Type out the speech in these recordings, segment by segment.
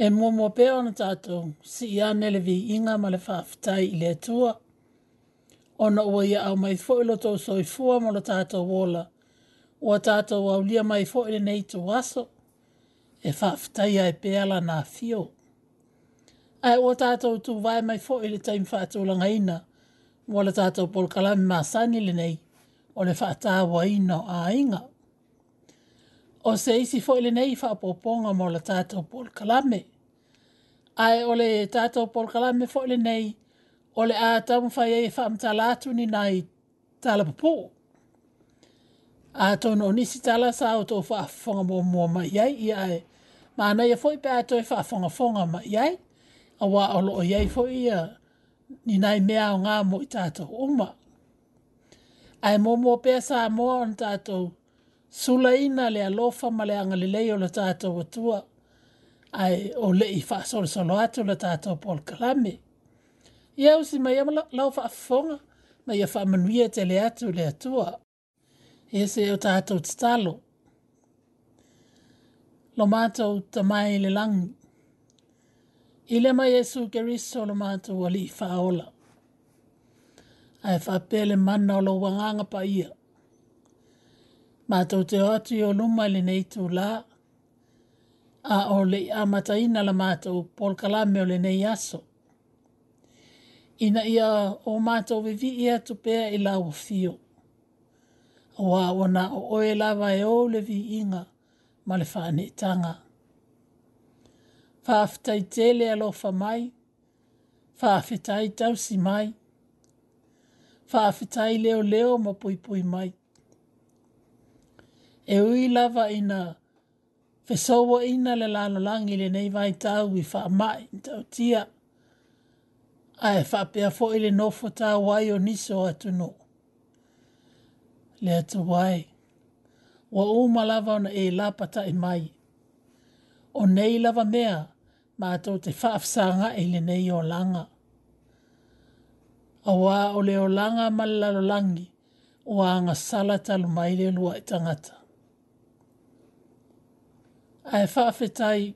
e mua mua pēo na tātou si i anele vi inga ma le whaafitai i le tua. Ona ua ia au mai fo ilo so i fua mo la tātou wola. Ua tato au lia mai fo ilo nei tō waso. E whaafitai ai pēala nā fio. Ai ua tato tu vai mai fo ilo taim whaatou langa ina. Wala tato tātou polkalami mā sani le nei. O le wa ina a inga o se isi fo ile nei fa poponga mo la tata o Kalame. Ai ole tato o Paul Kalame fo ile nei ole a tamu fa ye fa mtalatu ni nai tala popo. A tono nisi tala sa o to fa fonga mo mo ma ye i ai. Ma na ye fo pe a to fa fonga fonga ma ye. A wa o lo o ye fo i ni nai mea o ngā mo tato o uma. Ai mo mo pe sa mo on tata sulaina le alofa ma le agalelei o le tatou atua ae o leʻi faasolosolo atu le tatou pol kalame ia usi mai ia lao faafofoga ma ia faamanuia tele atu le atua ia se o tatou tatalo lo matou tamai le lagi i le ma iesu keriso lo matou alii faaola ae faapea le mana o lou agaga paia Mātou te atu o luma le nei tū lā. A o le amata ina la mātou pol kalame o le nei aso. Ina ia o mātou vivi ia tu pēa i la o fio. O a wana o oe lava e o le vi inga ma le whāne tanga. Whāwhitai tele alofa mai. Whāwhitai tausi mai. Whāwhitai leo leo mo pui pui mai e ui lava ina fesowo ina le lano langi le nei vai tau i wha mai tau tia. A e wha pia fo i le nofo tau wai o niso atu no. Le atu wai. Wa o malava na e lapa ta e mai. O nei lava mea ma atu te wha afsanga e le nei o langa. A wā o le o langa malalolangi o anga salata lumaile lua e tangata ae whaafetai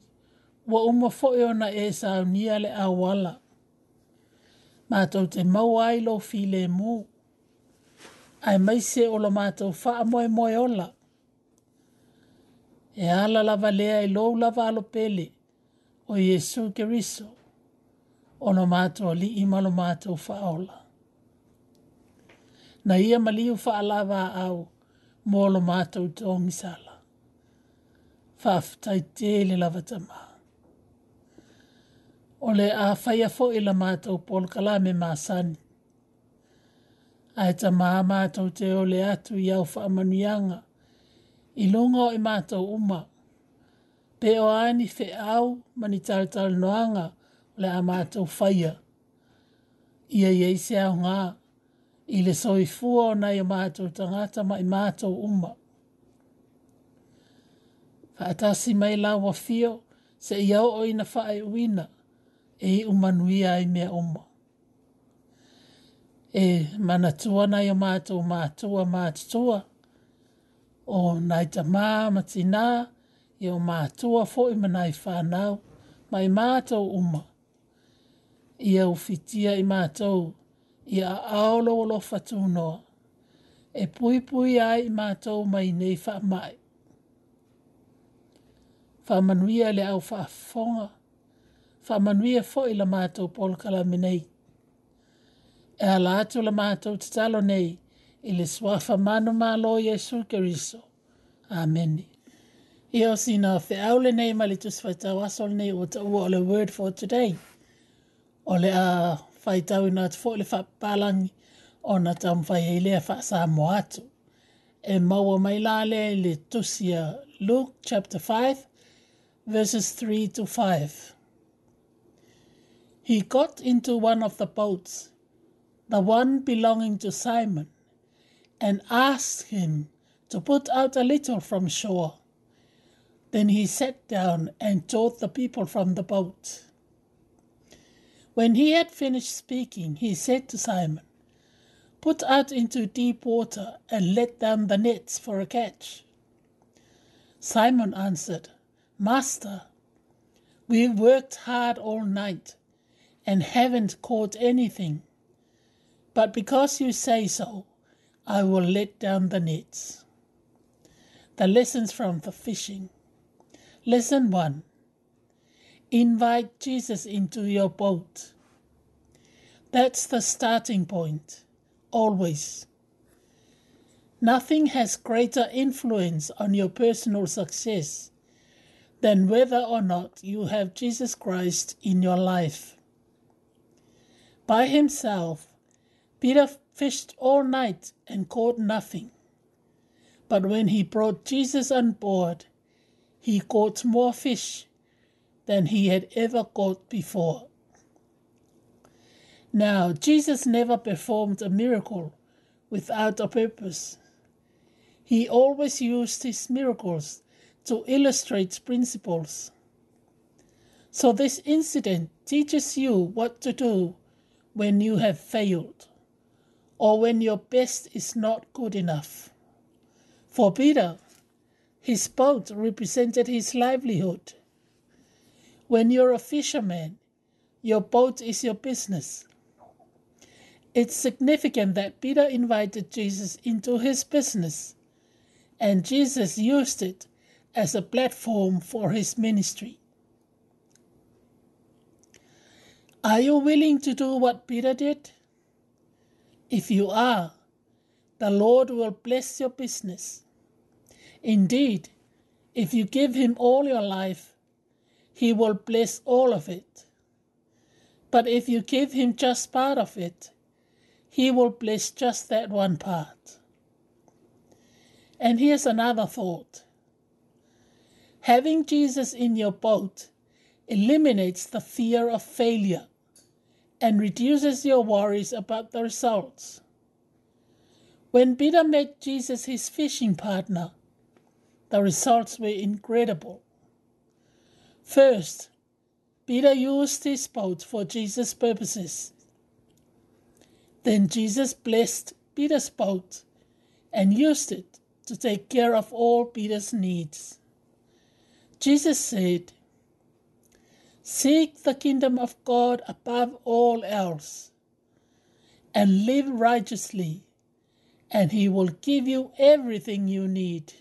wa uma foe ona e saunia le awala. Mātou te mau ailo fi le mū. Ai maise o lo mātou wha moe moe ola. E ala lava lea e lou lava alo pele o Jesu Keriso. O lo mātou li ima lo mātou wha ola. Na ia maliu wha alava au mō lo mātou tōngisala faafutai te le lava tama. O le a whaia fo i e la mātou polo kala me māsani. A e ta maa mātou te o le atu i au whaamanianga. I longa o e mātou uma. Pe o aani fe au mani tal tal noanga le a mātou whaia. Ia ia i se au ngā. I le soi o nai o mātou tangata mai mātou Mātou uma faatasi mai la uafio se i aoo ina faaeʻuina e iʻu manuia ai mea uma e manatua nai o matou matua matutua o nai tamā ma tinā ia o matua foʻi manai fanau mai matou uma ia ufitia i matou ia aao loualofa tunoa e pui pui ai i matou mai nei mai whamanuia le au whaafonga, whamanuia fo i la mātou polkala minei. E ala atu la mātou te talo nei, i le swafa manu mā lo Jesu Keriso. Amen. Ia o sina o te aule nei malitus whaitau asol nei o ta ua o le word for today. O le a whaitau ina te fōle whapalangi o na tam whai heilea whaasā mo atu. E maua mai lā le le tusia Luke chapter 5, verses 3 to 5. He got into one of the boats, the one belonging to Simon, and asked him to put out a little from shore. Then he sat down and taught the people from the boat. When he had finished speaking, he said to Simon, Put out into deep water and let down the nets for a catch. Simon answered, Master, we've worked hard all night and haven't caught anything. But because you say so, I will let down the nets. The lessons from the fishing. Lesson 1 Invite Jesus into your boat. That's the starting point, always. Nothing has greater influence on your personal success than whether or not you have Jesus Christ in your life. By himself, Peter fished all night and caught nothing. But when he brought Jesus on board, he caught more fish than he had ever caught before. Now, Jesus never performed a miracle without a purpose. He always used his miracles to illustrate principles. So, this incident teaches you what to do when you have failed or when your best is not good enough. For Peter, his boat represented his livelihood. When you're a fisherman, your boat is your business. It's significant that Peter invited Jesus into his business, and Jesus used it as a platform for his ministry. Are you willing to do what Peter did? If you are, the Lord will bless your business. Indeed, if you give Him all your life, He will bless all of it. But if you give Him just part of it, He will bless just that one part. And here's another thought Having Jesus in your boat eliminates the fear of failure and reduces your worries about the results. When Peter made Jesus his fishing partner, the results were incredible. First, Peter used his boat for Jesus' purposes. Then Jesus blessed Peter's boat and used it to take care of all Peter's needs. Jesus said, Seek the kingdom of God above all else and live righteously, and He will give you everything you need.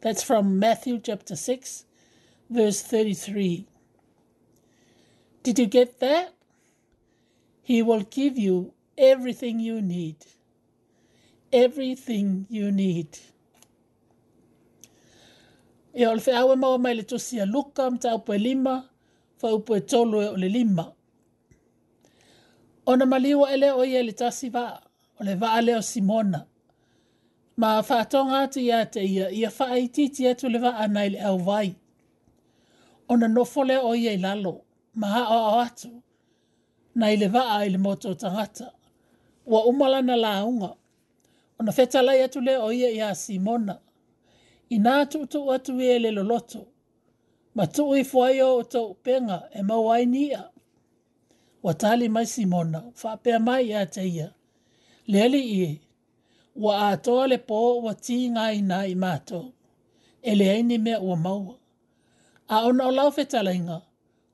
That's from Matthew chapter 6, verse 33. Did you get that? He will give you everything you need. Everything you need. Ia ole whea awa maua mai le tosi a luka am tau pue lima, wha upu tolu e ole lima. Ona maliwa ele o ia le tasi va, ole va ale o Simona. Ma wha tonga atu ia te ia, ia wha ai titi atu le va anai le au vai. Ona nofole o ia i lalo, ma ha o au atu, na ile va ai le moto tangata. Wa umalana la unga, ona fetalai atu le o ia ia Simona. Simona i nā tūtou atu e le loloto. Ma tū i fuai o tau penga e mawai nia. Wa tali mai simona, whapea mai a te ia. Leli i e, wa a le pō wa tī ngā i nā i mātou. E le aini mea ua maua. A ona o lau whetalainga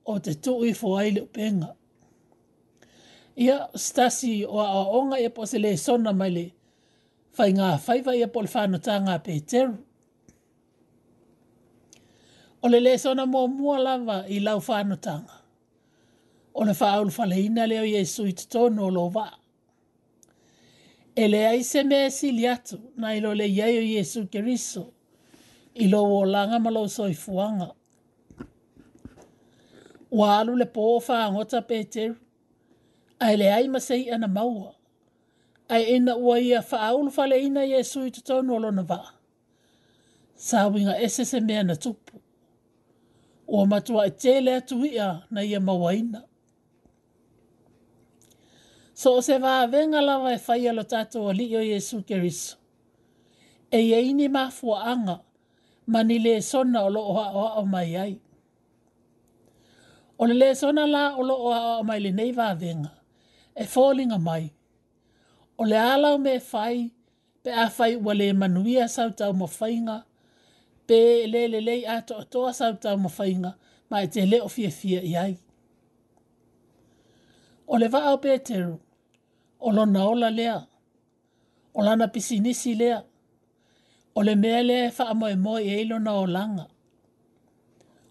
o te tū i fuai le upenga. Ia stasi o a onga e pose le sona mai le. Fai ngā faiwa ia polifano tā ngā pēteru. O le leso na mō mua lava i lau whānotanga. O le whāul whaleina leo Iesu i tono lo va. E le aise mea si liatu na ilo le iai o Iesu keriso i lo o langa malo soi fuanga. O alu le pō whāngota pēteru. Ai le aima sei ana maua. Ai ina ua ia whāul whaleina Iesu i tono lo na va. Sāwinga ese se mea na tupu o matua e tele atu ia na ia mawaina. So o se vaa venga lawa e whaia lo tato o li o Yesu Keriso. E ia ini mafua anga ma ni le sona o loo o haa o mai ai. O le sona la o loo haa o mai le nei vaa venga e fōlinga mai. O le alau me whai pe a whai ua le manuia sau tau mo whainga pe le le le a to to sa ta mo fainga ma te le o fie fie i ai o le va a peter o lo na ola lea o la na pisini si lea o le mele fa mo e mo e lo na o langa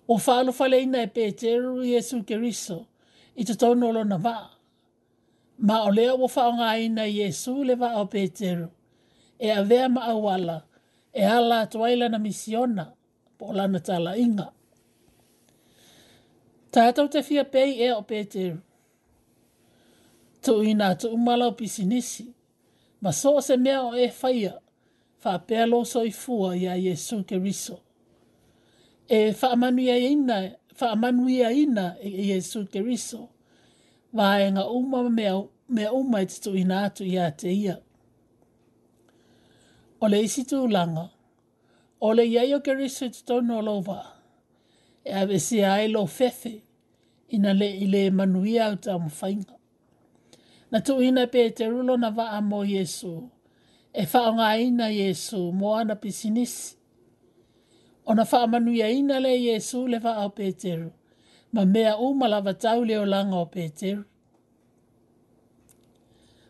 o fa no fa le ina e peter yesu keriso i to tonu o lo na va ma o le o fa o ina yesu le va e a peter e avea ma awala. wala e ala atua ai lana misiona po e o lana talaʻiga tatou te fia pei ea o peteru tuuina atuumala o pisinisi ma so o se mea o e faia faapea lo soifua iā iesu keriso e faamanuiaina ina i iesu keriso vaega uma mea uma e te tuuina atu iā te ia, ia o le isi tu ulanga, o le iai o ke research tonu o lova, e ave si ae lo fefe, ina le i le manuia au ta mwhainga. Na tu ina pe te rulo na vaa mo Yesu, e whaonga ina Yesu mo ana pisinisi. O na wha manuia ina le Yesu le vaa o Peteru, ma mea umalava tau le o langa o Peteru.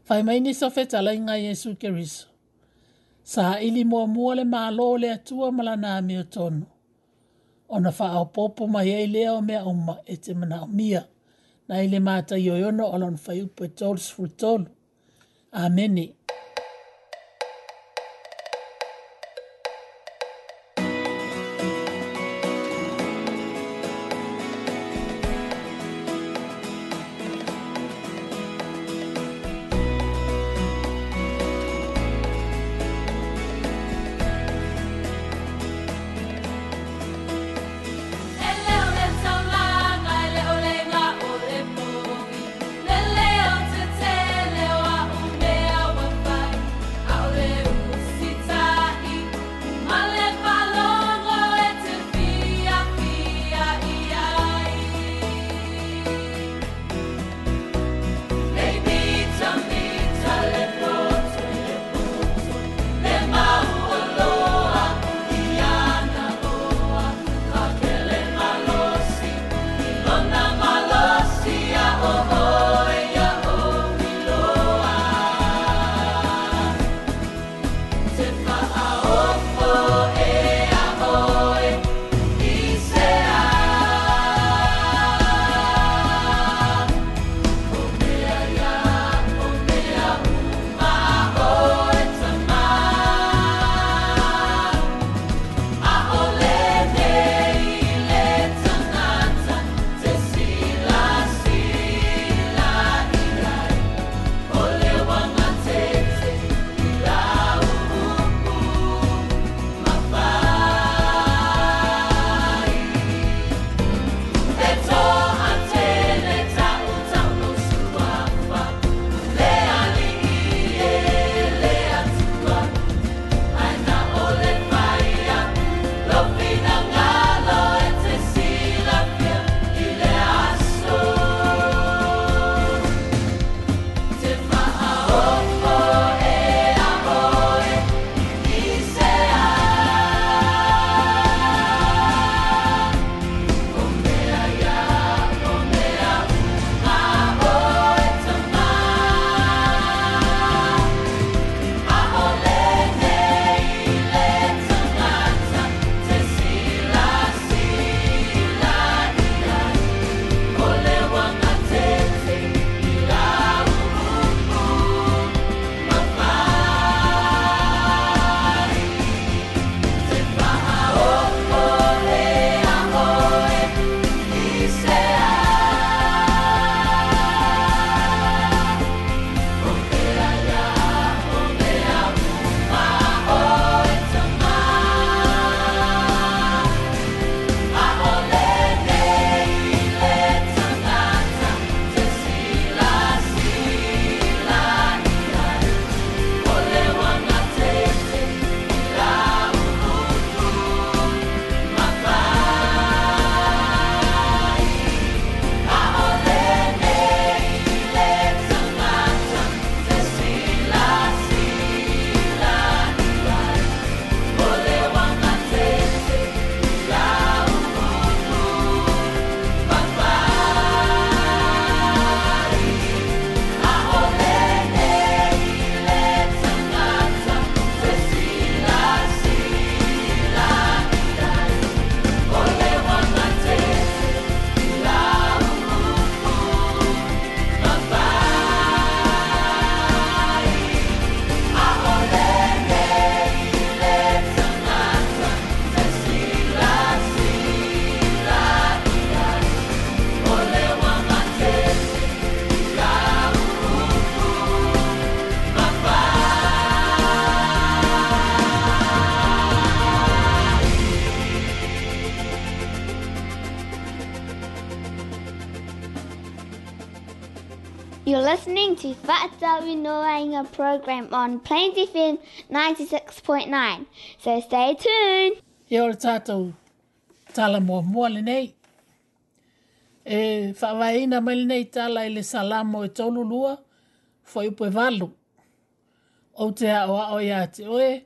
Whaimaini sofeta la inga Yesu keriso sa ili mo mole ma malo le atua malana ami o tono. O na wha au popo mai ei leo mea uma e te mana o mia. Na ili mata yoyono alon whaiupo e tolus fru tolu. Ameni. Ameni. listening to Fatawi Noanga program on Plains FM 96.9. So stay tuned. Yo tato tala mo mo le nei. E fa vai na mal nei tala ile salamo e tolu lua foi po valu. O te a o ya te oe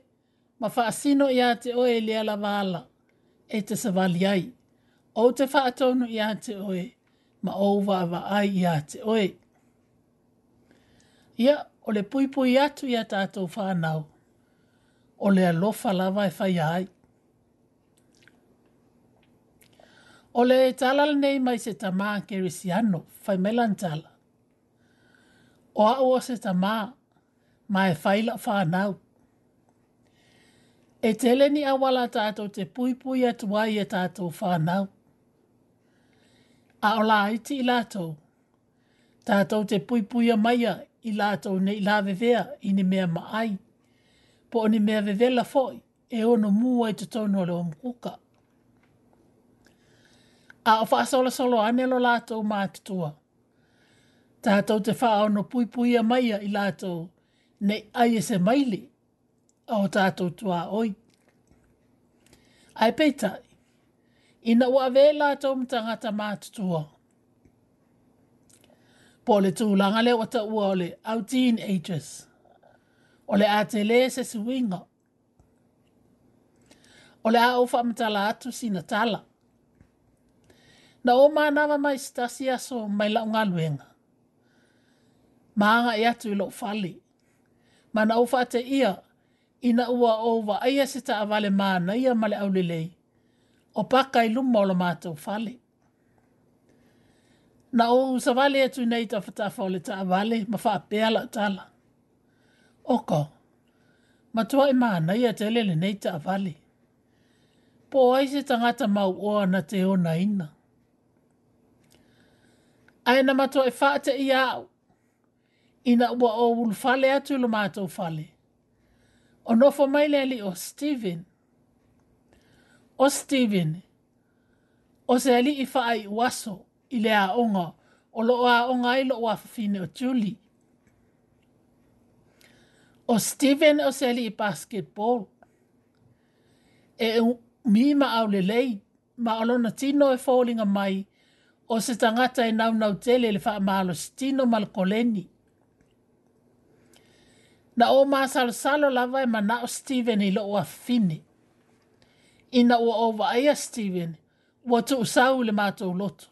ma fa sino ya te oe le ala vala. E te sa vali ai. O te fa atonu te oe ma ova va ai ya te Oe ia o le pui atu ia tātou whānau, o le alofa lava e whai ai. O le talal nei mai se tamā ke risi ano, whai melantala. O a o se tamā, ma e whai la whānau. E tele ni awala tātou te puipui atu ai e tātou whānau. A o la iti i lātou, tātou te puipui a mai ai i lātou nei lāwewea i ne mea maai. Po o ne mea wewela foi e ono mua i te tono le omkuka. A o sola solo solo anelo lātou mātutua. Tātou te wha ono pui pui a maia i lātou nei ai e se maili a o tātou tua oi. Ai peitai, ina ua vē lātou mtangata mātutua. Ai Pole tu tūlanga le wata ua ole le au teenagers. O le a te le se suinga. O le a ufa mtala atu sina tala. Na o maanawa mai stasi aso mai launga luenga. Maanga e i ilo fali. Ma na ufa te ia ina ua ova aia sita avale maana ia male au lelei. O paka lumo lo mātou fali na o sa vale atu nei ta fata fole ta vale ma fa pela tala oko ma tua e ma nei ya tele nei ta vale po ai se tanga ta mau o na te e o na ina ai na ma tua e fa te ia ina wa o ul fale atu lo ma to fale o no fo mai le ali o steven o steven o se ali i fa ai waso i le aoga o loo aoga ai loo afafine o juli o stephen o seli i basketball e mi maʻau lelei ma o lona tino e foliga mai o se tagata e naunau tele i le faamalositino ma le koleni na o masalosalo lava e manaʻo stephen i loo afafine ina ua ovaaia stephen ua tuusau i le matou loto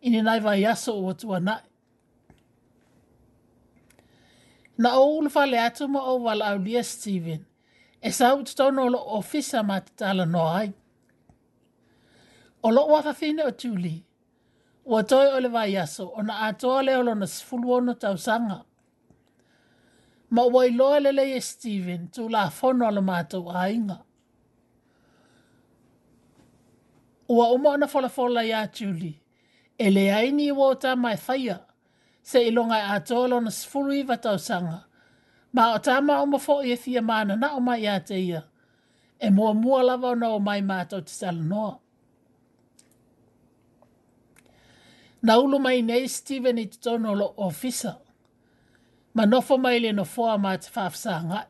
i ni nai vai aso o atua nai. Na o ulu fale atu ma o wala au lia Stephen, e sa utu tono o lo ofisa ma te tala no ai. O lo wafa fine o tuli, ua toi o vai aso o na atoa le olo na sifulu ono tau sanga. Ma ua iloa le le e Stephen tu la fono ala mātou a inga. Ua umo ana fola fola ia Julie e le aini i wota mai whaia, se ilonga a tōlo na sifuru i sanga. Ma o tā ma o mafo i e fia mana na o mai a te ia, e mua mua lava na o mai mātou te salanoa. Na ulu mai nei Steven i te tono lo ofisa, ma nofo mai le no fua ma te whafsa ngai.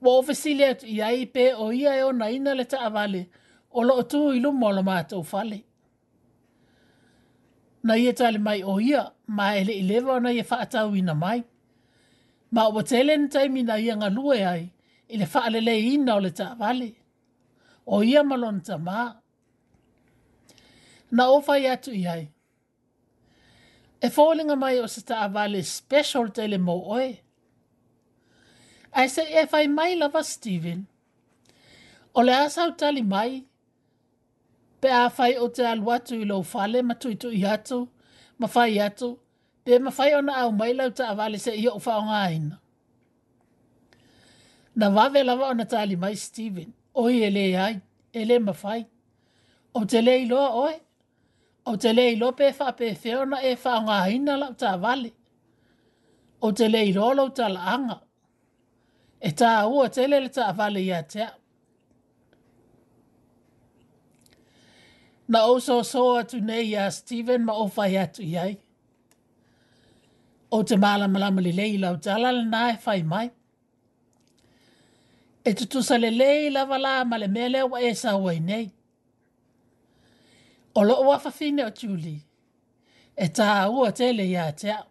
Wa ofisi le atu i aipe o ia e o na ina le ta avale, o loo tū i lumo o la mātou fale. Na ie tāle mai o ia, ma ele i lewa na ia e whaatau na mai. Ma o watele ni taimi na ia ngalue ai, i le whaalele ina o le tā vale. O ia malon ta mā. Na o fai atu i ai. E fōlinga mai o se tā vale special tele mō oe. Ai se e fai mai lava Stephen. O le asau tali mai, pe a fai o te alu atu i lau fale ma tui tui atu, ma fai atu, pe ma fai ona au mai lau ta avale se i o fao ngā aina. Na wawe lawa ona tali mai Steven, oi ele le ai, e ma fai. O te le iloa oi, o te le iloa pe fa pe feona e fao ngā aina lau ta avale. O te le iloa lau ta la anga. E ta ua te le le ta avale i atea. na o so so atu nei ya Steven ma o fai atu iai. O te mala malama li lei lau te alala nai fai mai. E tu tusa le lei lava la ma le mele wa e sa wai nei. O lo wa fafine o tuli. E ta ua tele ya te au.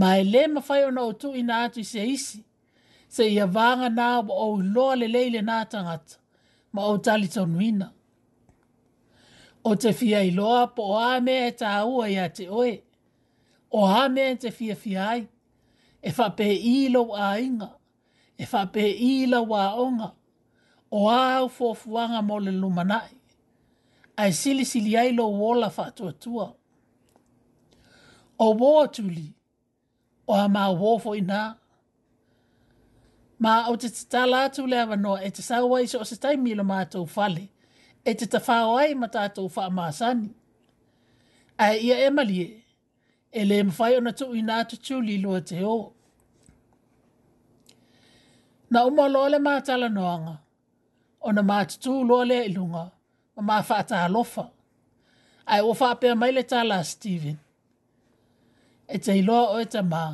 Ma e le ma fai ona o tu ina atu i se isi. Se ia vanga nā wa o loa le leile nā tangata. Ma o tali tonuina. Ma o te fia i loa po o ame e tā ua i a te oe. O ame e te fia fia ai. E wha pē i lo a inga. E wha pē i lo a onga. O au fōfuanga mo le lumanae, Ai sili sili ai lo wola wha tua tua. O wō tuli. O a mā wōfo i nā. Ma o te tala atu le awa noa e te sawa iso o se taimilo mātou fale. Ma e te tawhao ai ma tātou whaamāsani. A ia e malie, e le mwhai o na tū i nātu tū li lua te o. Na umo loa le mātala noanga, o na mātu tū loa le ilunga, ma mā whaata halofa. A e wafa apea mai le tāla Stephen. E te iloa o e te mā.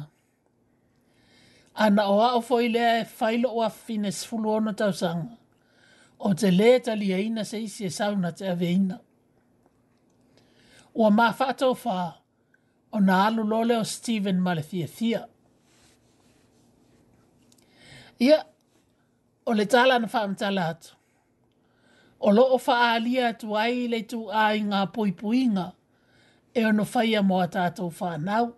Ana o o foi lea e whailo o a fines fulu ono tausanga o te leta tali e ina se isi e sauna te ave ina. Ua maa whātou whaa o nā alu lole o Stephen Malathia Thia. Ia, o le tala na whaam tala atu. O lo o whaa alia atu ai le tu a i ngā pui e ono faia mo a tātou whaa nau.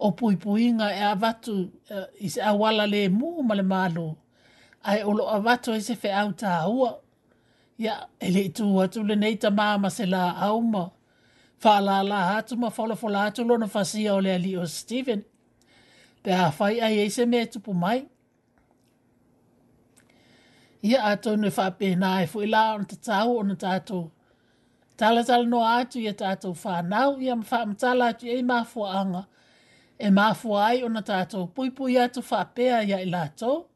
O pui pui e a vatu uh, eh, i se awala le mū ma le mālo ai o avato vato e se fe au tā ua. Ia, ele i tūa tu le nei ta māma se la auma. Whālā la hatu ma wholawhola hatu fa whasia o le ali o Stephen. Pe a whai ai eise mea tupu mai. Ia ato nui whape nā e fu ila on te tau on tātou. Tala tala no atu ia tātou whānau ia mwha mtala atu ia i mafua anga. E mafua ai on tātou pui pui atu whapea ia i lātou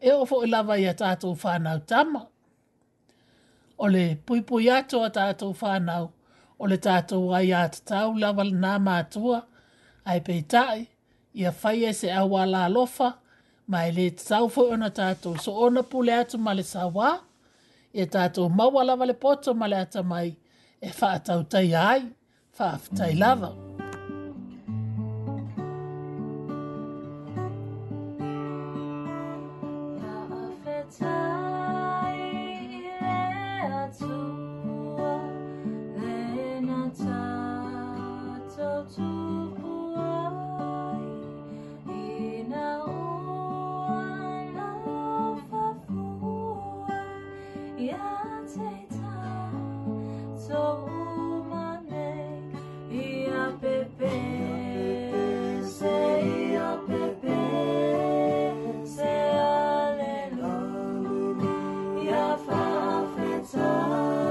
e o i lava i a tātou whānau tama. O le pui pui ato a tātou whānau, o le tātou ai a tātou lava nā mātua, ai pei tai, i a whai e se awa la lofa, mai le tātou fo ona tātou, so ona pule atu ma le sawa, e tātou maua lava le poto ma le atamai, e e whaatau tai ai, whaafutai lava. Mm -hmm. all.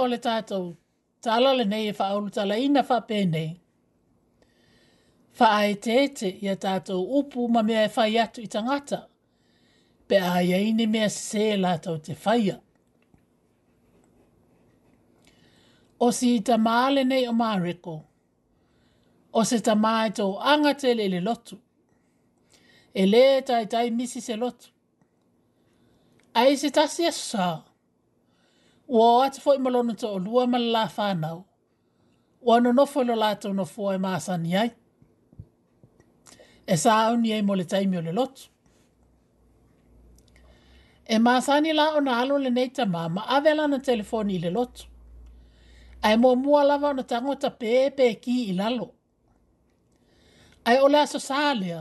o le tātou, ta ala le nei e wha tala ina wha pēnei. Wha ae tēte i a tātou upu ma mea e whai atu i tangata, pe ae aine mea se lātou te whaia. O si i ta maa nei o māreko, o se ta maa e tō angatele le lotu, e le tai tai misi se lotu. Ai se tasi e saa, Ua o atu fwoi malono to o lua ma la whanau. Ua no no fwoi lo la tau no fwoi maa sani ai. E sa au ni ei mole taimi o le lotu. E maa sani la o na alo le neita maa ma avela na telefoni i le lotu. Ai mua mua lava o na tangota pepe ki i lalo. Ai ole aso saalea.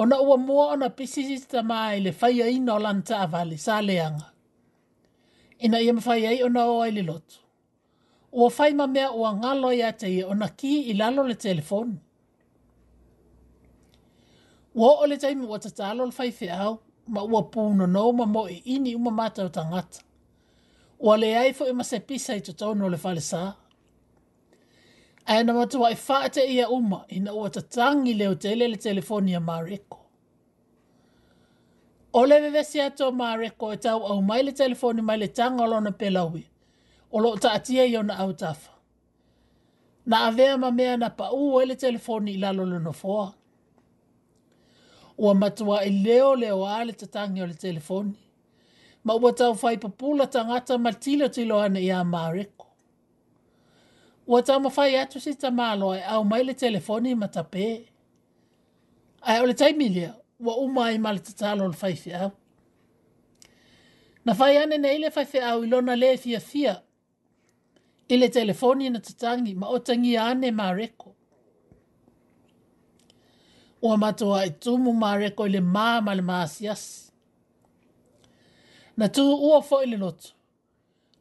Ona ua mua ona pisisita maa i le faya ina o lanta avali saaleanga ina ia mawhai ai o na o ai lotu. Ua whai ma mea ua ngalo ia te ia o na ki i lalo le telefon. Ua o le taimi ua tatalo le whai au, ma ua pūna no ma mo i e ini uma mata o tangata. Ua le ai fo ima pisa i tutono le whale sā. Aena matua i e whaate ia uma, ina ua tatangi leo tele le telefonia mareko. O le vevesi ato ma reko e tau au mai le telefoni mai le tanga lo na pelawi. O lo ta atia i ona au tafa. Na avea ma mea na pa u e le telefoni ilalo lalo le no foa. Ua matua i leo leo a ta tangi o le telefoni. Ma ua tau fai papula ngata ma tilo tilo ana i a ma reko. Ua tau mawhai atu si tamalo e au mai le telefoni ma tape. Ai o le taimili au wa uma ai e ma le na o le faifeau na fai ane nei le faifeau i lona lē fiafia i le telefoni na tatagi ma o tagia ma reko. ua mato wa tumu ma reko le mā ma le masiasi na tu tuuua fo ile loto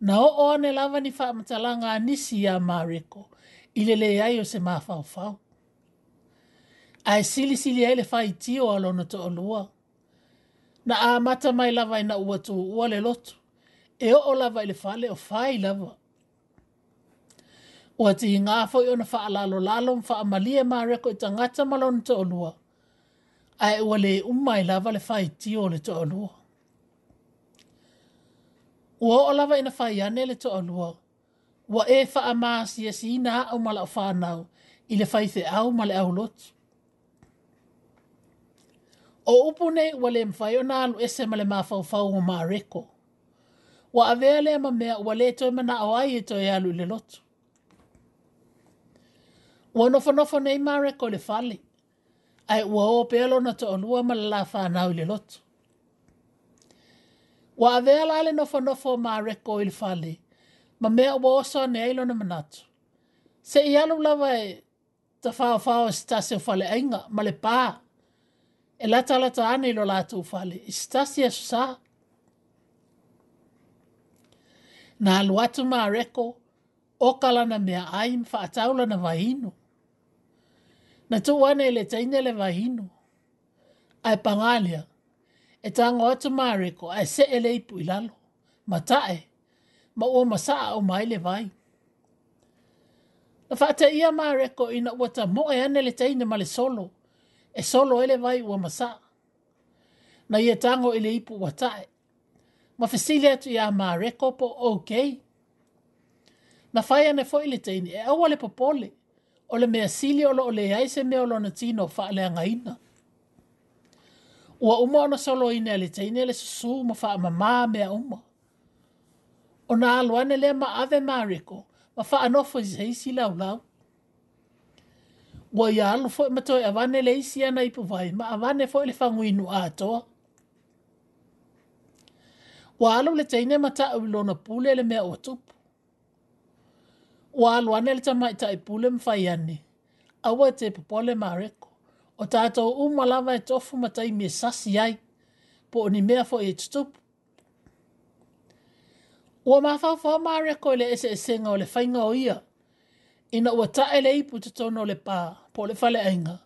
na o ane lava ni faamatalaga anisi ya ma reko. Ile le lē ai o se mafaufau sili silisili ai le faitio a lona toʻalua na amata mai lava ina ua tuua le lotu e o lava i le faaleʻofai lava ua tigā foʻi ona faalalolalo ma faamalie mareko i tagata ma lona toʻalua ae ua lē uma i lava le faitio o le to toʻalua ua o lava ina fai ane le to toʻalua ua e faamasiasina aʻu ma laʻofānau i le faifeʻau ma le ʻaulotu o upu nei ua le mawhai o nalu ese ma le mawhau whau o reko. Wa avea le ma mea ua le toi mana o ai e toi alu le lotu. Ua nofo nofo nei ma reko le fale. Ai ua o pelo na to onua ma la whanau le lotu. Wa avea la le nofo nofo ma reko le fale. Ma mea ua osa ne ailo na manatu. Se i alu lawa e ta whao whao e stase o fale ainga ma le paa e la talata ana ilo lo latou fale i se sa na alu atu mareko okalana mea aim ma faatau lana vahino na tuu ana e le taina le vahino ae pangalia. e tago atu mareko ae see le ipu i lalo ma ua masaa o mai le vai na faataia reko ina ua tamoe ana le taina ma le solo e solo ele vai ua masa. Na ia tango ele ipu ua Ma fesile atu ia maa reko po ok. Na fai ane fo ili teini e awale po pole. Ole mea sili olo ole aise mea olo na tino faa lea ngaina. Ua uma ona solo ine ali teini ele susu ma faa mama mea uma. O na aluane lea ma ave maa reko. Ma faa anofo zi heisi lau lau wa ya alu fo ma toi avane le isi ana ipu vai, ma avane fo le fangu inu atoa. Wa alu le teine mata au lona pule le mea o tupu. Wa alu ane le tamai tai pule mfai ane, awa e te pupole mareko, o u umalava e tofu matai mie sasi ai, po ni mea fo e tutupu. Wa mafau fo mareko e le ese esenga o le fainga o ia, ina ua tae le ipu te tono le pā, po le fale ainga.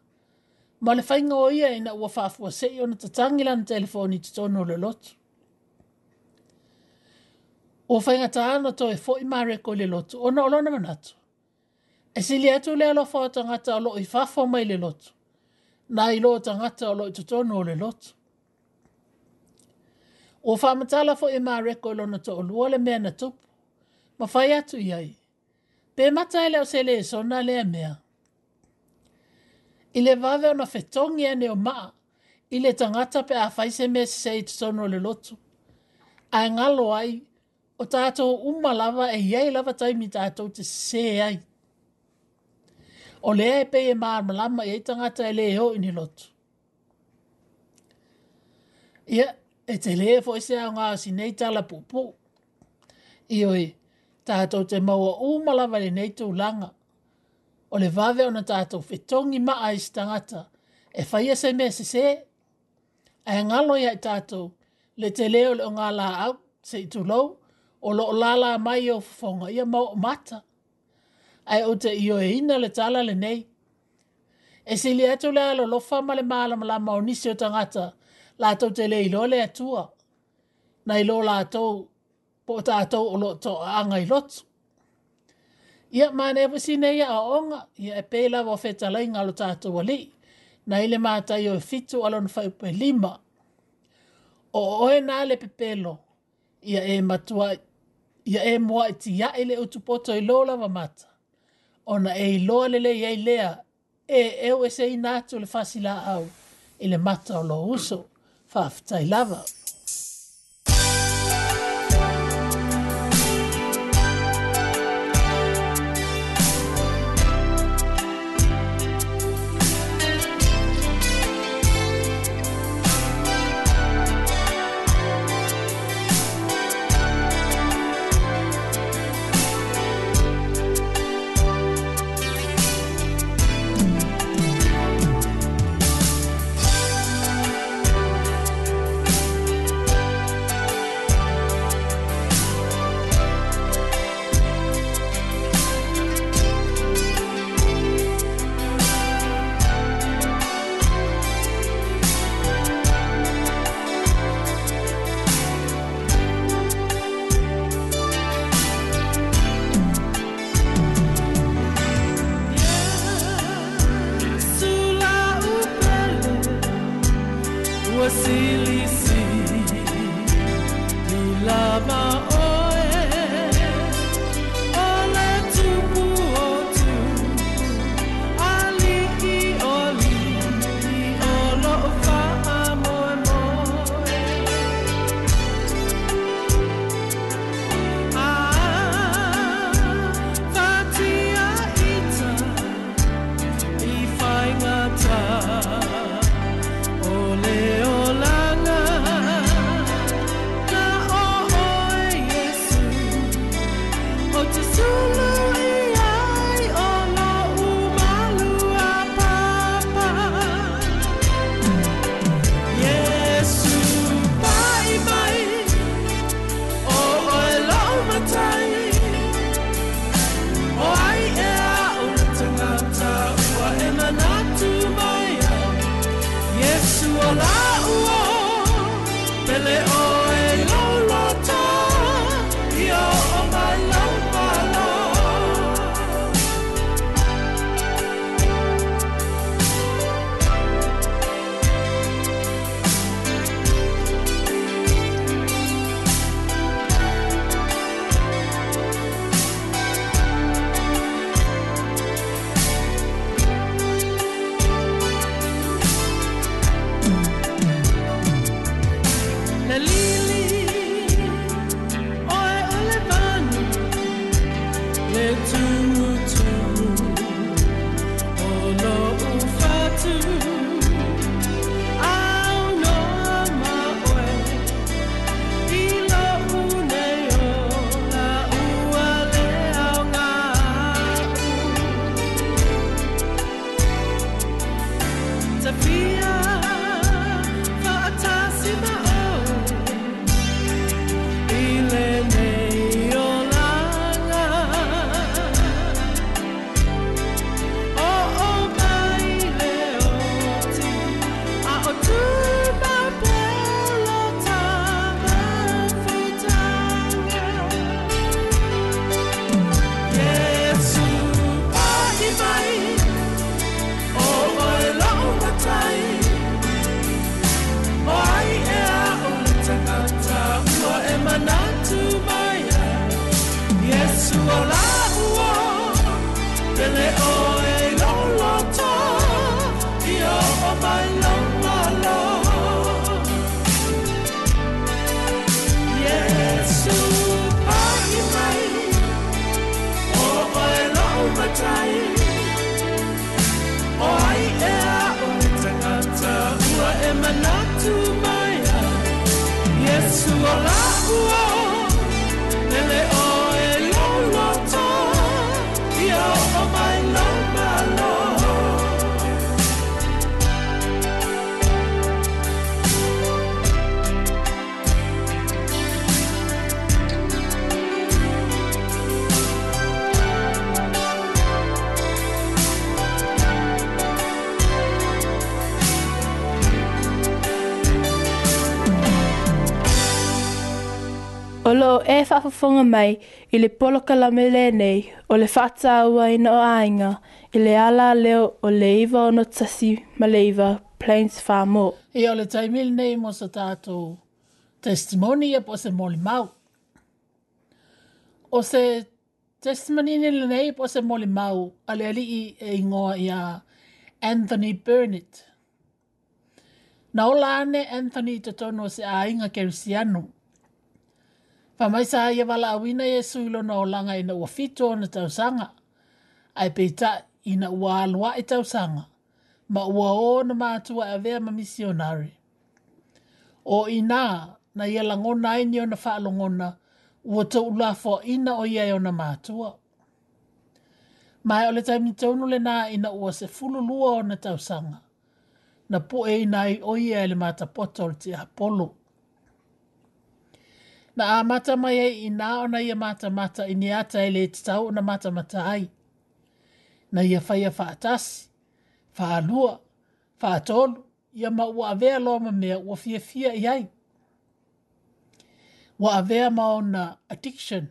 Ma le whainga o ia ina ua whafua sei i ona tatangila na telefoni te tono le lotu. O whainga ta ana to e fo i mare ko le lotu, ona olona manatu. E sili atu le alofa o tangata alo i whafo mai le lotu. Na ilo o tangata alo i tutono le lotu. O whamatala fo i mare ko ilona to olua le mea na tupu. Ma whai atu iai. ai pe mata ele o sele so na le mea. I le vave o na fetongi ane o maa, i le tangata pe a faise me se i tono le lotu. A ngalo ai, o tato umma lava e iei lava taimi tato te se ai. O le e pe e maa malama i e tangata le e o ini lotu. Ia, e te lefo e se a ngā si tala pupu. Ioi, oi, tātou te maua o malawa nei tū langa. O le vāwe ona tātou whetongi maa i stangata, e whaia se mea se se. Ai ngalo ia i tātou, le te leo le o ngā la au, se i lou, o lo o lala mai o fonga ia mau o mata. Ai o te i e ina le tala le nei. E se li atu le alo lofa ma le maala ma la maonisi o tangata, la tau te le ilo le atua. Na ilo la tau, po tātou o loto a angai lotu. Ia mana e wasine ia a onga, ia e pēla wa feta lai ngalo tātou wali, na ile mātai i o fitu alon whaupe lima. O oe nā le pepelo, ia e matua, ia e mua i ti ia ile utupoto i lola wa mata. na e i loa lele ia i lea, e eo e, e se i nātu le fasila au, ile mata o lo uso, faftai lava. Faftai lava. Olá. lo e whawhawhonga mai i le polo kalame le nei o le whata ua ina o ainga i le ala leo o le iwa o no tasi ma le iwa Plains Farm o. I o le taimil nei mo sa tato testimoni e po se moli mau. O se testimoni le nei po se moli mau a le ali i e ingoa i a Anthony Burnett. Na o lane Anthony te tono se a inga Fa mai sa ia e wala awina e suilo na o langa ina ua fito na tausanga. Ai ta ina ua alua e tausanga. Ma ua o na mātua e vea ma misionari. O ina na ia langona ai ni o na whaalongona ua tau ulafo ina o ia e o na mātua. Mai ole taimi taunu le nā ina ua se fulu lua o na tausanga. Na po e ina i o ia e le mātapoto o te apolo na a mata mai e i nā i ia mata mata i ni ata ele e tau na mata mata ai. Na ia whaia wha atasi, wha anua, wha atonu, ia ma ua avea loma mea ua fia fia i ai. Ua avea maona addiction.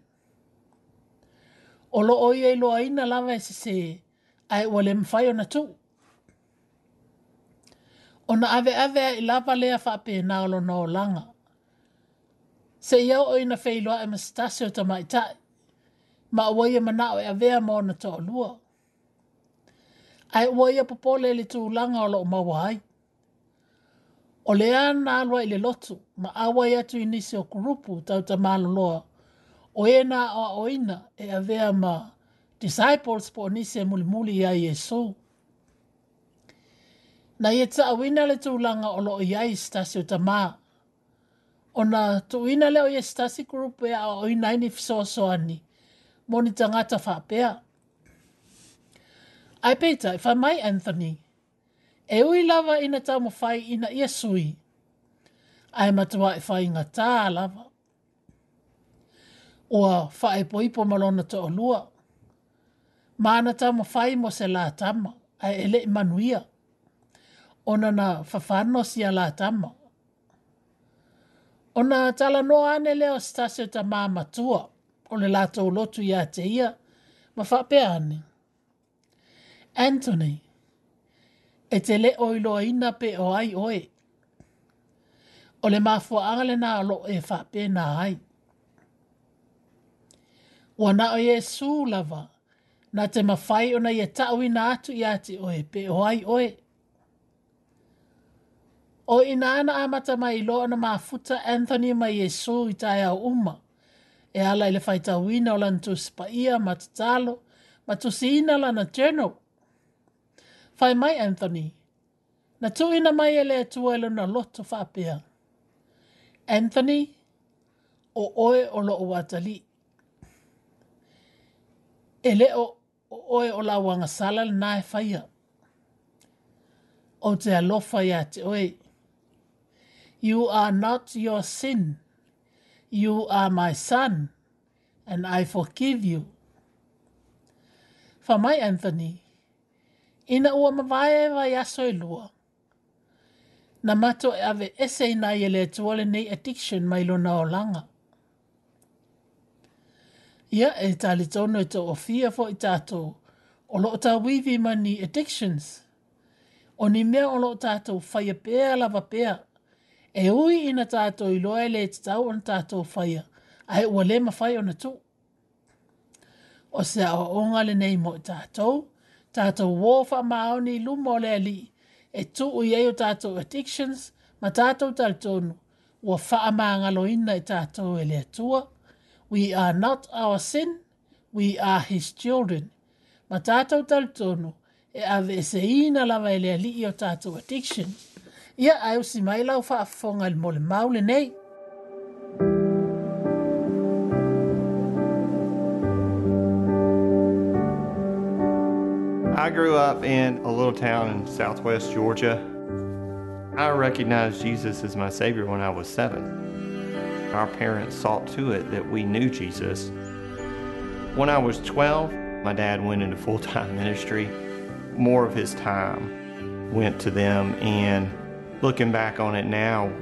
O lo o ia ilo aina lawa e se se, ai ua le mwhai ona tu. O na ave avea i lawa lea wha pe na olo na langa se ia o ina feiloa e mastasi o ta mai tai. Ma o waia mana o e avea e mo na tō lua. Ai o waia e popole le tū langa o loo mawa hai. O le ana alwa i le lotu, ma awa i atu inisi o kurupu tau ta malo loa. O e na o oina e vea ma disciples po onisi e mulimuli ia Yesu. Na ia ta awina le tū langa o loo iai stasi o ta maa ona tuina leo ye stasi group ya e o i nine if so so ani moni tanga ta fa pe ai peta if i my anthony e ui lava ina ta mo fai ina ia sui ai matua e fai nga ta lava o fa e poi malona to olua. mana ta mo fai mo se la tama ai ele manuia ona na fa fanno sia la tama Ona tala noa ane leo stasio ta maa matua. O le lato lotu ya te ia. Mafape ane. Anthony. E te le oilo ina pe o ai oe. O le mafua angale na alo e fape na ai. Ua na o Yesu lava. Na te mafai ona ye tau ina atu ya te oe pe o ai oe o ina ana amata mai lo ana futa Anthony mai Yesu i tae au uma. E ala ele faita wina o lan tu spaia ma tatalo, ma tu siina la na tjeno. Fai mai Anthony, na tu ina mai ele atua ele na loto fapea. Anthony, o oe o lo o atali. Ele o, o oe o la wangasala na e faya. O te alofa ya te oe. You are not your sin. You are my son, and I forgive you. For my Anthony, ina ua mawae wa lua. Na mato e ave ese ina yele tuwale nei addiction mai lo na olanga. Ia e tali tono e to ofia fo i tato o lo ta wivi mani addictions. Oni ni mea o lo tato faya pea lava pea e ui ina tato i loa le te tau ona tato whaia, a he ua le mawhai ona tū. O se a o onga le nei mo i tato, tato wofa maoni lumo le ali, e tū ui e tato addictions, ma tato tal tonu, ua faa maanga ina i tato e le atua, we are not our sin, we are his children. Ma tato tal e ave e se ina lava ele ali i o tato addictions, ia mai lau faafofoga i le molemau lenei I grew up in a little town in southwest Georgia. I recognized Jesus as my Savior when I was seven. Our parents sought to it that we knew Jesus. When I was 12, my dad went into full time ministry. More of his time went to them, and Looking back on it now,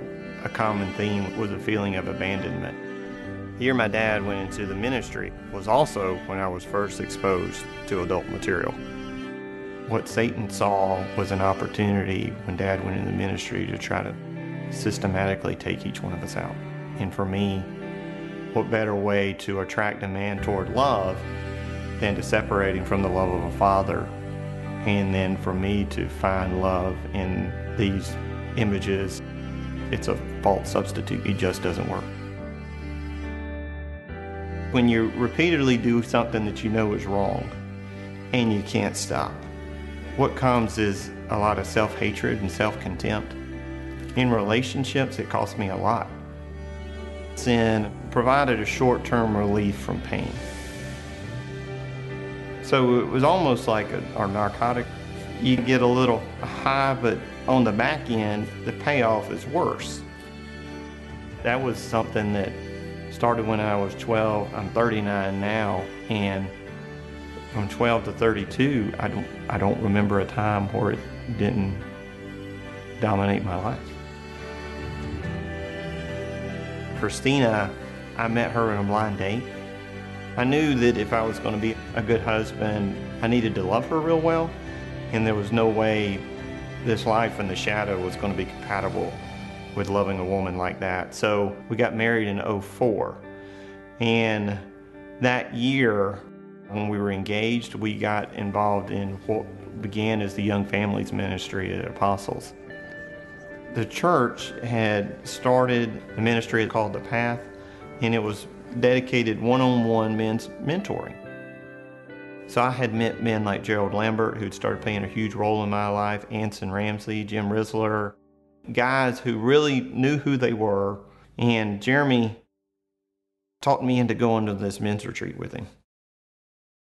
a common theme was a feeling of abandonment. The year my dad went into the ministry was also when I was first exposed to adult material. What Satan saw was an opportunity when dad went into the ministry to try to systematically take each one of us out. And for me, what better way to attract a man toward love than to separate him from the love of a father? And then for me to find love in these images. It's a false substitute, it just doesn't work. When you repeatedly do something that you know is wrong and you can't stop, what comes is a lot of self hatred and self contempt. In relationships, it cost me a lot. Sin provided a short term relief from pain. So it was almost like a, our narcotic you get a little high, but on the back end, the payoff is worse. That was something that started when I was 12. I'm 39 now, and from 12 to 32, I don't I don't remember a time where it didn't dominate my life. Christina, I met her on a blind date. I knew that if I was going to be a good husband, I needed to love her real well and there was no way this life in the shadow was going to be compatible with loving a woman like that. So we got married in 04. And that year, when we were engaged, we got involved in what began as the Young Families Ministry at Apostles. The church had started a ministry called The Path, and it was dedicated one on one men's mentoring. So I had met men like Gerald Lambert, who'd started playing a huge role in my life, Anson Ramsey, Jim Risler, guys who really knew who they were. And Jeremy talked me into going to this men's retreat with him.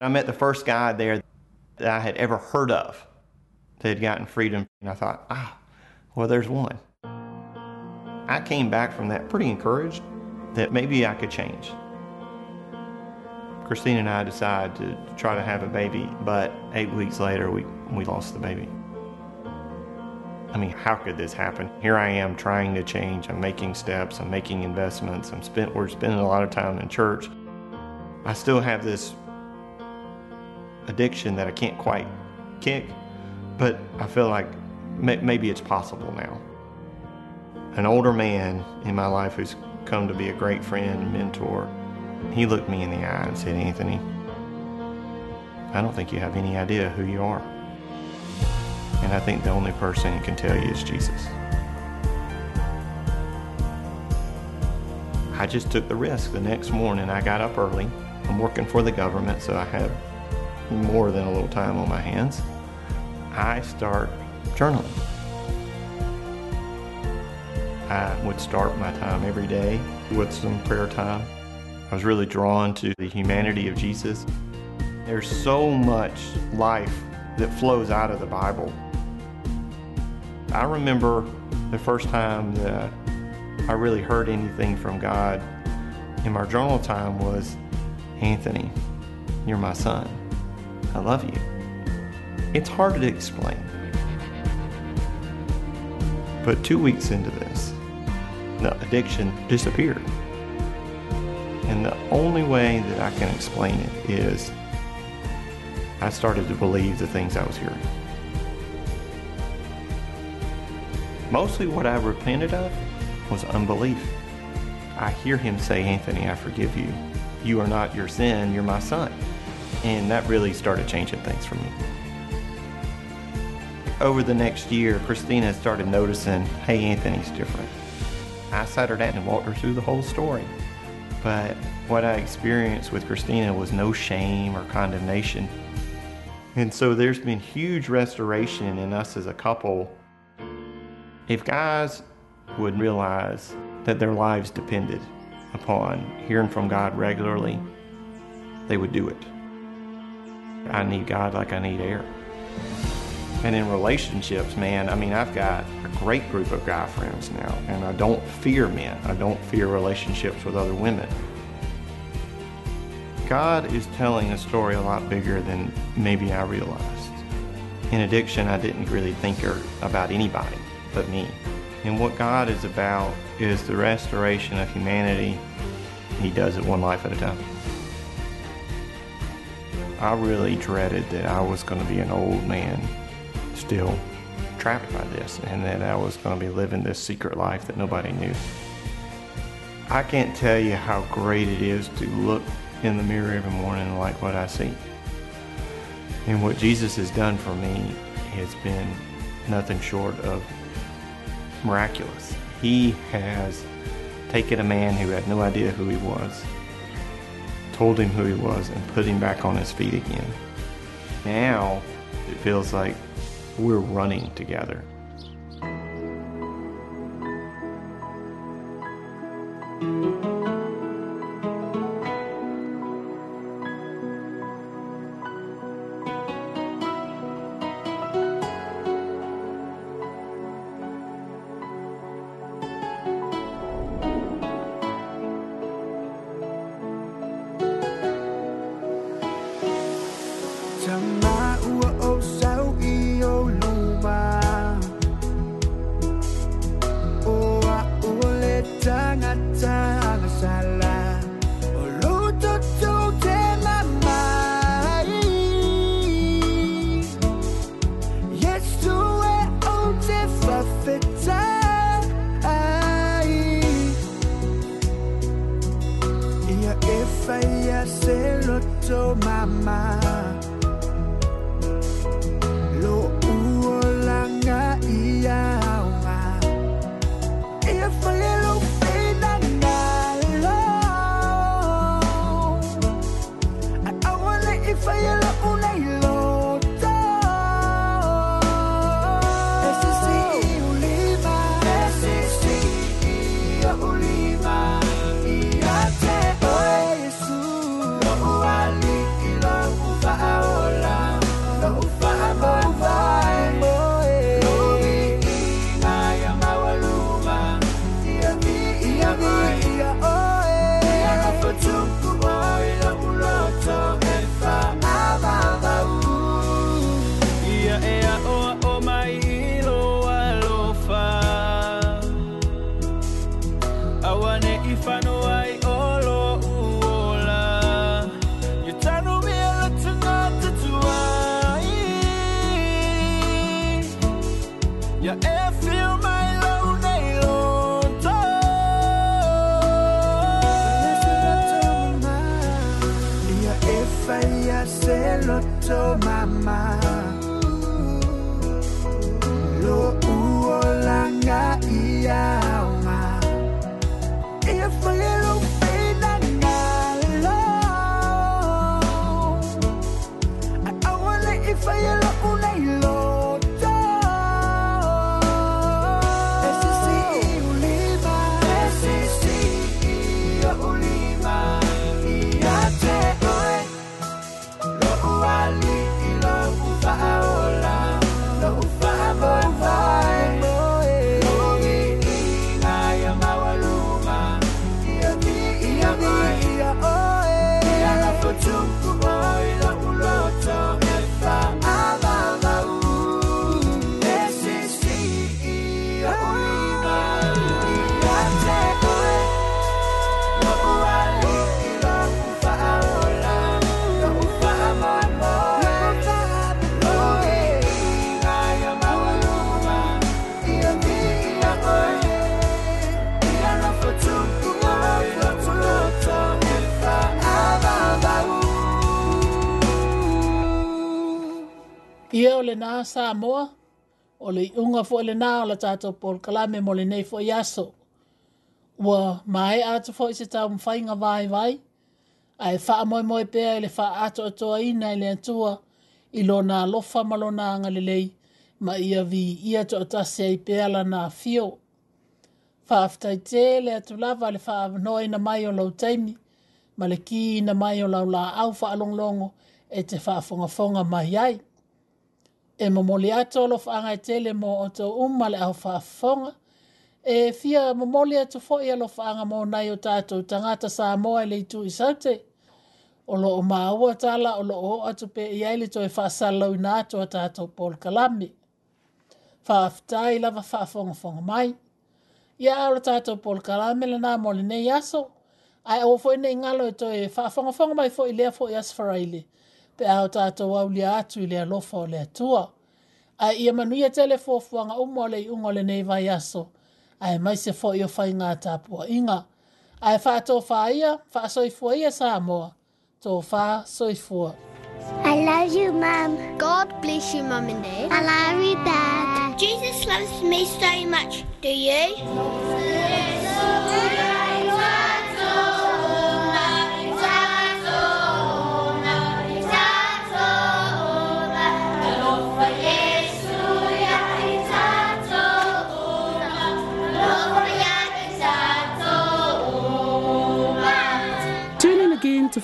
I met the first guy there that I had ever heard of that had gotten freedom. And I thought, ah, well, there's one. I came back from that pretty encouraged that maybe I could change. Christine and I decided to try to have a baby, but eight weeks later, we, we lost the baby. I mean, how could this happen? Here I am trying to change. I'm making steps. I'm making investments. I'm spent, we're spending a lot of time in church. I still have this addiction that I can't quite kick, but I feel like maybe it's possible now. An older man in my life who's come to be a great friend and mentor he looked me in the eye and said, Anthony, I don't think you have any idea who you are. And I think the only person who can tell you is Jesus. I just took the risk. The next morning, I got up early. I'm working for the government, so I have more than a little time on my hands. I start journaling. I would start my time every day with some prayer time. I was really drawn to the humanity of Jesus. There's so much life that flows out of the Bible. I remember the first time that I really heard anything from God in my journal time was Anthony, you're my son. I love you. It's hard to explain. But two weeks into this, the addiction disappeared. And the only way that I can explain it is I started to believe the things I was hearing. Mostly what I repented of was unbelief. I hear him say, Anthony, I forgive you. You are not your sin, you're my son. And that really started changing things for me. Over the next year, Christina started noticing, hey, Anthony's different. I sat her down and walked her through the whole story. But what I experienced with Christina was no shame or condemnation. And so there's been huge restoration in us as a couple. If guys would realize that their lives depended upon hearing from God regularly, they would do it. I need God like I need air. And in relationships, man, I mean, I've got a great group of guy friends now, and I don't fear men. I don't fear relationships with other women. God is telling a story a lot bigger than maybe I realized. In addiction, I didn't really think er, about anybody but me. And what God is about is the restoration of humanity. He does it one life at a time. I really dreaded that I was going to be an old man still trapped by this and that I was going to be living this secret life that nobody knew. I can't tell you how great it is to look in the mirror every morning and like what I see. And what Jesus has done for me has been nothing short of miraculous. He has taken a man who had no idea who he was, told him who he was, and put him back on his feet again. Now it feels like we're running together. le nā sā moa, o le iunga fo le nā o la tātou pol kalame mo le nei fo i wa Ua mai ātou fo i se tāu mwhainga vai vai, ai e wha amoe moe le wha ātou atoa i nai le antua, i lo nā lofa malo nā ngalelei, ma ia vi ia to se ai pēa la nā fio. Whaaftai tē le atu lava le wha noi na mai o lau taimi, ma le ki na mai o lau la au wha alonglongo e te wha fonga fonga mai ai e momoli ato lo whaanga e tele mo o tau umma le au whaafonga, e fia momoli ato fo ia lo whaanga mo nai o tātou tangata sa moa e le itu i sate, o lo o maua tala o lo o atu pe i aile to e whaasalau na ato a tātou Paul Kalami. Whaafitai lava whaafonga whonga mai. Ia ara tātou Paul Kalami le nā moli nei aso, ai o fo nei ngalo to e whaafonga whonga mai fo i lea fo i asfaraile. Ia pe tātou au lia atu i o A ia manuia tele umo le iunga le nei vai aso. A e mai se fo i o ngā tāpua inga. A ia Tō I love you, Mum. God bless you, Mum and Dad. I love you, Dad. Jesus loves me so much, do you? Yeah.